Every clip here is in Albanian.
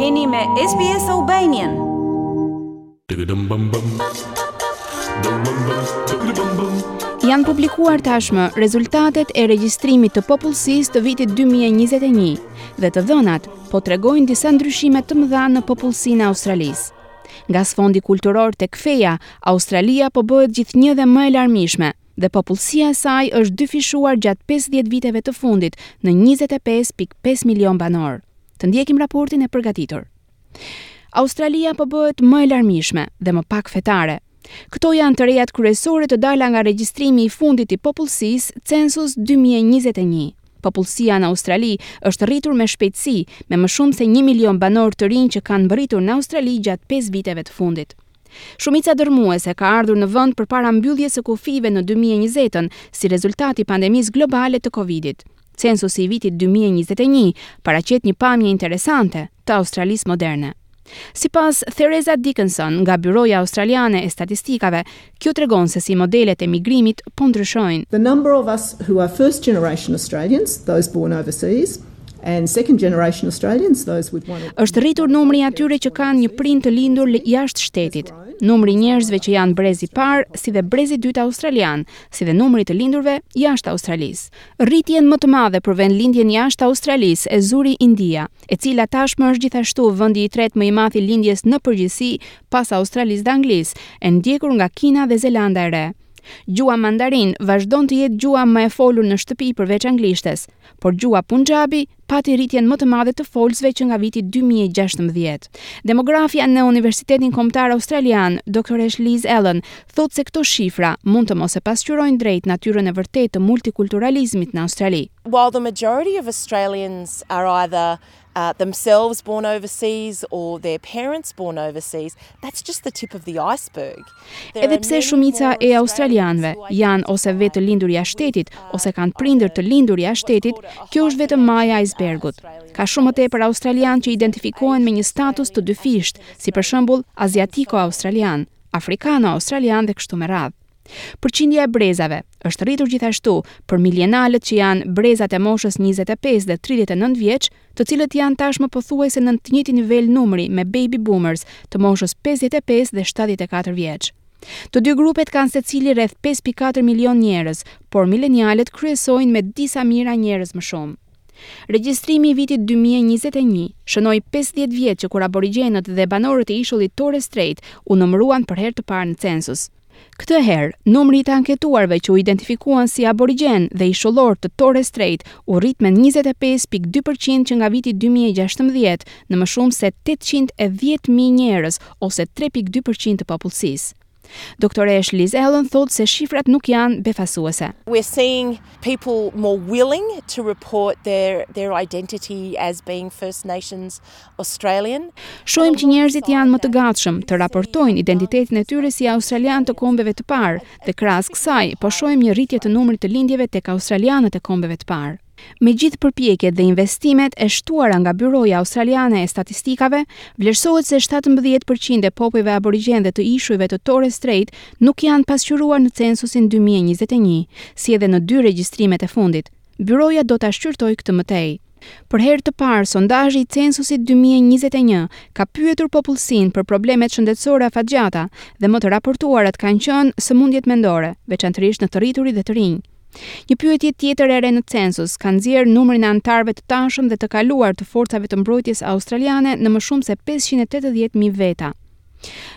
Jeni me SBS Albanian. Janë publikuar tashmë rezultatet e regjistrimit të popullsisë të vitit 2021 dhe të dhënat po tregojnë disa ndryshime të mëdha në popullsinë e Australisë. Nga sfondi kulturor tek feja, Australia po bëhet gjithnjë dhe më e larmishme, dhe popullsia e saj është dyfishuar gjatë pesëdhjetë viteve të fundit në njëzet e pesë pikë pesë milionë banorë. Të ndjekim raportin e përgatitur. Australia po bëhet më e larmishme dhe më pak fetare. Këto janë të rejat kryesore të dala nga regjistrimi i fundit i popullsisë Census 2021. Popullsia në Australi është rritur me shpejtësi, me më shumë se 1 milion banorë të rinj që kanë mbërritur në Australi gjatë 5 viteve të fundit. Shumica dërrmuese ka ardhur në vend përpara mbylljes së kufijve në dy mijë e njëzetën, si rezultat i pandemisë globale të Covidit. Censusi i vitit dy mijë e njëzet e një paraqet një pamje interesante të Australisë moderne. Sipas Theresa Dickinson nga Byroja Australiane e Statistikave, kjo tregon se si modelet e migrimit po ndryshojnë. The number of us who are first generation Australians, those born overseas, Është rritur numri i atyre që kanë një prind të lindur jashtë shtetit, numri i njerëzve që janë brez i parë si dhe brez i dytë australian, si dhe numri i të lindurve jashtë Australisë. Rritjen më të madhe për vendlindjen jashtë Australisë e zuri India, e cila tashmë është gjithashtu vendi i tretë më i madh i lindjes në përgjithësi pas Australisë dhe Anglisë, e ndjekur nga Kina dhe Zelanda e Re. Gjuha mandarin vazhdon të jetë gjuha më e folur në shtëpi përveç anglishtes. por gjuha punxhabi pati rritjen më të madhe të folësve që nga viti 2016. Demografja në Universitetin Kombëtar Australian, doktoresh Liz Allen, thotë se këto shifra mund të mos e pasqyrojnë drejt natyrën e vërtetë të multikulturalizmit në Australi. While the majority of Australians are either uh, themselves born overseas or their parents born overseas, that's just the tip of the iceberg. Edhe pse shumica e australianëve janë ose vetë të lindur jashtë shtetit ose kanë prindër të lindur jashtë shtetit, kjo është vetëm maja e ajsbergut. Ka shumë më tepër australianë që identifikohen me një status të dyfishtë, si për shembull aziatiko-australian, afrikano-australian dhe kështu me radhë. Përqindja e brezave është rritur gjithashtu për milenialët që janë brezat e moshës njëzet e pesë dhe tridhjetë e nëntë vjeç, të cilët janë tashmë pothuajse në të njëjtin nivel numri me baby boomers të moshës pesëdhjetë e pesë dhe shtatëdhjetë e katër vjeç. Të dy grupet kanë secili rreth pesë pikë katër milionë njerëz, por milenialët kryesojnë me disa mijëra njerëz më shumë. Regjistrimi i vitit dy mijë e njëzet e një shënoi pesëdhjetë vjet që kur aborigjenët dhe banorët e ishullit Torres Strait u numëruan për herë të parë në census. Këtë herë, numri i të anketuarve që u identifikuan si aborigjenë dhe ishullorë të Torres Strait u rrit me njëzet e pesë pikë dy për qind që nga viti dy mijë e gjashtëmbëdhjetë në më shumë se tetëqind e dhjetë mijë njerëz ose tre pikë dy për qind të popullsisë. Doktoreshë Liz Allen thotë se shifrat nuk janë befasuese. We're seeing people more willing to report their their identity as being First Nations Australian. Shohim që njerëzit janë më të gatshëm të raportojnë identitetin e tyre si australianë të kombeve të parë dhe krahas kësaj po shohim një rritje të numrit të lindjeve tek australianët e kombeve të parë. Megjithë përpjekjet dhe investimet e shtuara nga Byroja Australiane e Statistikave, vlerësohet se shtatëmbëdhjetë për qind e popujve aborigjenë dhe të ishujve të Torres Strait nuk janë pasqyruar në censusin dy mijë e njëzet e një, si edhe në dy regjistrimet e fundit. Byroja do ta shqyrtojë këtë më tej. Për herë të parë, sondazhi i Censusit dy mijë e njëzet e një ka pyetur popullsinë për problemet shëndetësore afatgjata dhe më të raportuarat kanë qenë sëmundjet mendore, veçanërisht në të rriturit dhe të rinj. Një pyetje tjetër e re në Census ka nxjerrë numrin e anëtarëve të tashëm dhe të kaluar të Forcave të Mbrojtjes Australiane në më shumë se pesëqind e tetëdhjetë mijë veta.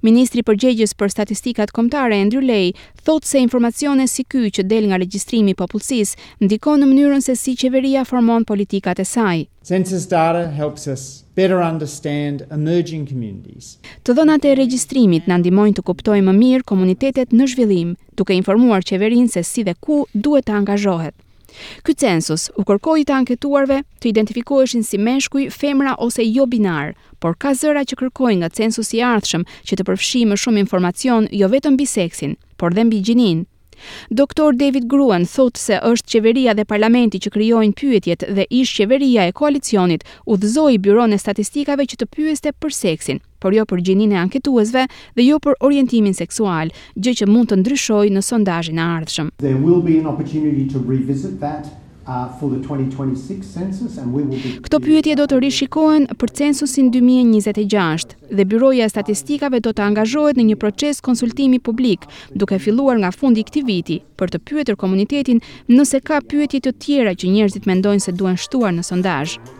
Ministri përgjegjës për Statistikat Kombëtare, Andrew Leigh, thotë se informacione si ky që del nga regjistrimi i popullsisë ndikon në mënyrën se si qeveria formon politikat e saj. Census data helps us better understand emerging communities. Të dhënat e regjistrimit na ndihmojnë të kuptojmë më mirë komunitetet në zhvillim, duke informuar qeverinë se si dhe ku duhet të angazhohet. Ky census u kërkoi të anketuarve të identifikoheshin si meshkuj, femra ose jobinarë, por ka zëra që kërkojnë nga censusi i ardhshëm që të përfshijë më shumë informacion jo vetëm mbi seksin, por dhe mbi gjininë. Doktor David Gruen thotë se është qeveria dhe parlamenti që krijojnë pyetjet dhe ish-qeveria e koalicionit udhëzoi Byronë e Statistikave që të pyeste për seksin. por jo për gjininë e anketuesve dhe jo për orientimin seksual, gjë që mund të ndryshojë në sondazhin e ardhshëm. Këto pyetje do të rishikohen për censusin dy mijë e njëzet e gjashtë dhe Byroja e Statistikave do të angazhohet në një proces konsultimi publik, duke filluar nga fundi i këtij viti, për të pyetur komunitetin nëse ka pyetje të tjera që njerëzit mendojnë se duhen shtuar në sondazh.